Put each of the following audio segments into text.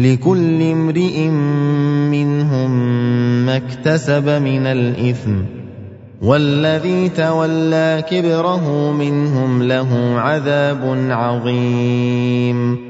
لكل امرئ منهم ما اكتسب من الإثم والذي تولى كبره منهم له عذاب عظيم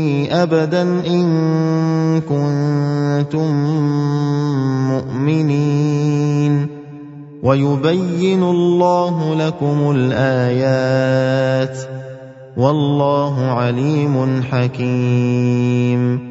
أبدا إن كنتم مؤمنين. ويبين الله لكم الآيات. والله عليم حكيم.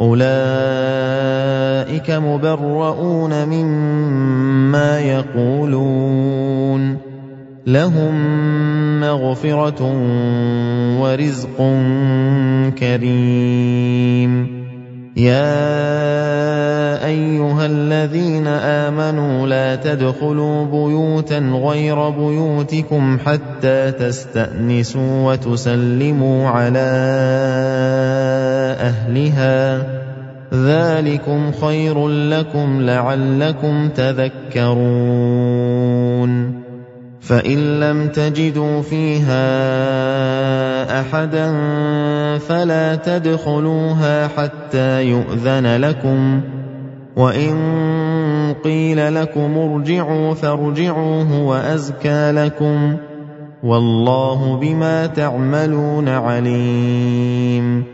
أولئك مبرؤون مما يقولون. لهم مغفرة ورزق كريم. يا أيها الذين آمنوا لا تدخلوا بيوتا غير بيوتكم حتى تستأنسوا وتسلموا على أهلها ذلكم خير لكم لعلكم تذكرون فإن لم تجدوا فيها أحدا فلا تدخلوها حتى يؤذن لكم وإن قيل لكم ارجعوا فارجعوا هو ازكى لكم والله بما تعملون عليم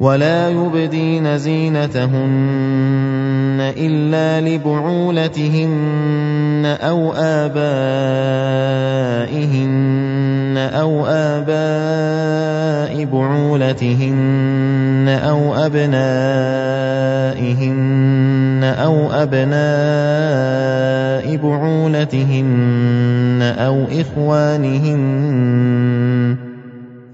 ولا يبدين زينتهن إلا لبعولتهن أو آبائهن أو آباء بعولتهن أو أبنائهن أو أبناء بعولتهن أو إخوانهن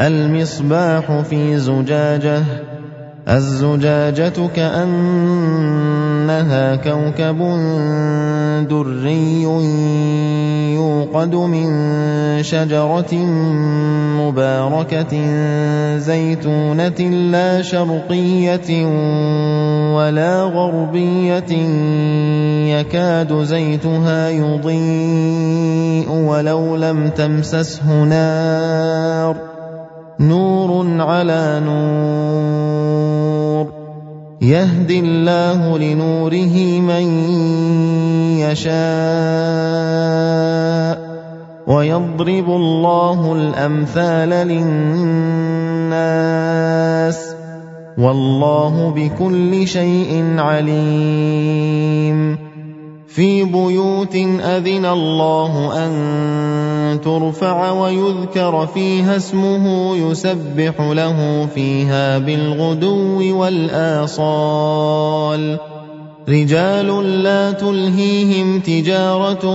المصباح في زجاجة الزجاجة كأنها كوكب دري يوقد من شجرة مباركة زيتونة لا شرقية ولا غربية يكاد زيتها يضيء ولو لم تمسسه نار. نور على نور. يهدي الله لنوره من يشاء. ويضرب الله الأمثال للناس. والله بكل شيء عليم. في بيوت أذن الله أن ترفع ويذكر فيها اسمه يسبح له فيها بالغدو والآصال. رجال لا تلهيهم تجارة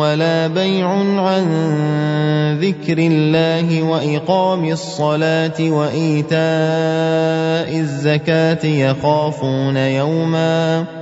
ولا بيع عن ذكر الله وإقام الصلاة وإيتاء الزكاة يخافون يوما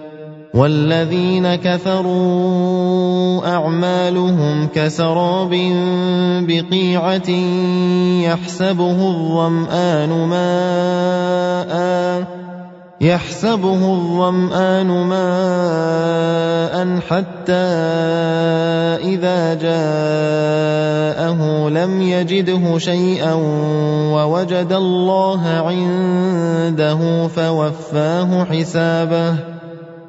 والذين كفروا أعمالهم كسراب بقيعة يحسبه الظمآن ماء يحسبه الظمآن ماء حتى إذا جاءه لم يجده شيئا ووجد الله عنده فوفاه حسابه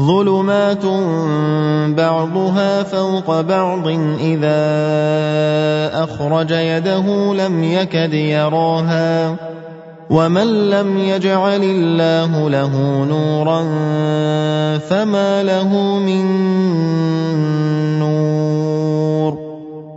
ظلمات بعضها فوق بعض اذا اخرج يده لم يكد يراها ومن لم يجعل الله له نورا فما له من نور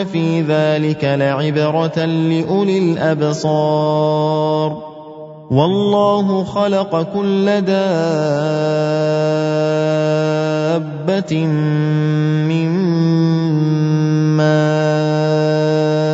ان في ذلك لعبره لاولي الابصار والله خلق كل دابه من ماء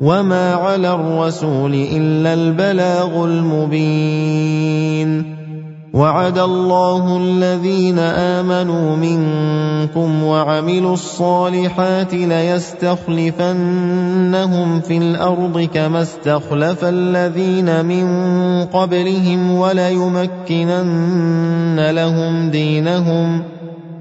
وَمَا عَلَى الرَّسُولِ إِلَّا الْبَلَاغُ الْمُبِينُ وَعَدَ اللَّهُ الَّذِينَ آمَنُوا مِنكُمْ وَعَمِلُوا الصَّالِحَاتِ لَيَسْتَخْلِفَنَّهُمْ فِي الْأَرْضِ كَمَا اسْتَخْلَفَ الَّذِينَ مِن قَبْلِهِمْ وَلَيُمَكِّنَنَّ لَهُمْ دِينَهُمْ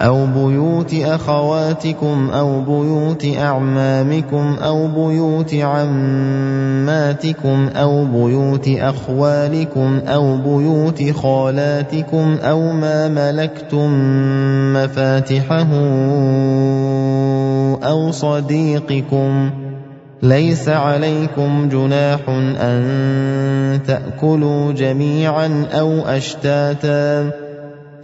أَوْ بُيُوتِ أَخَوَاتِكُمْ أَوْ بُيُوتِ أَعْمَامِكُمْ أَوْ بُيُوتِ عَمَّاتِكُمْ أَوْ بُيُوتِ أَخْوَالِكُمْ أَوْ بُيُوتِ خَالَاتِكُمْ أَوْ مَا مَلَكْتُم مَّفَاتِحَهُ أَوْ صَدِيقِكُمْ ليس عليكم جناح أن تأكلوا جميعا أو أشتاتا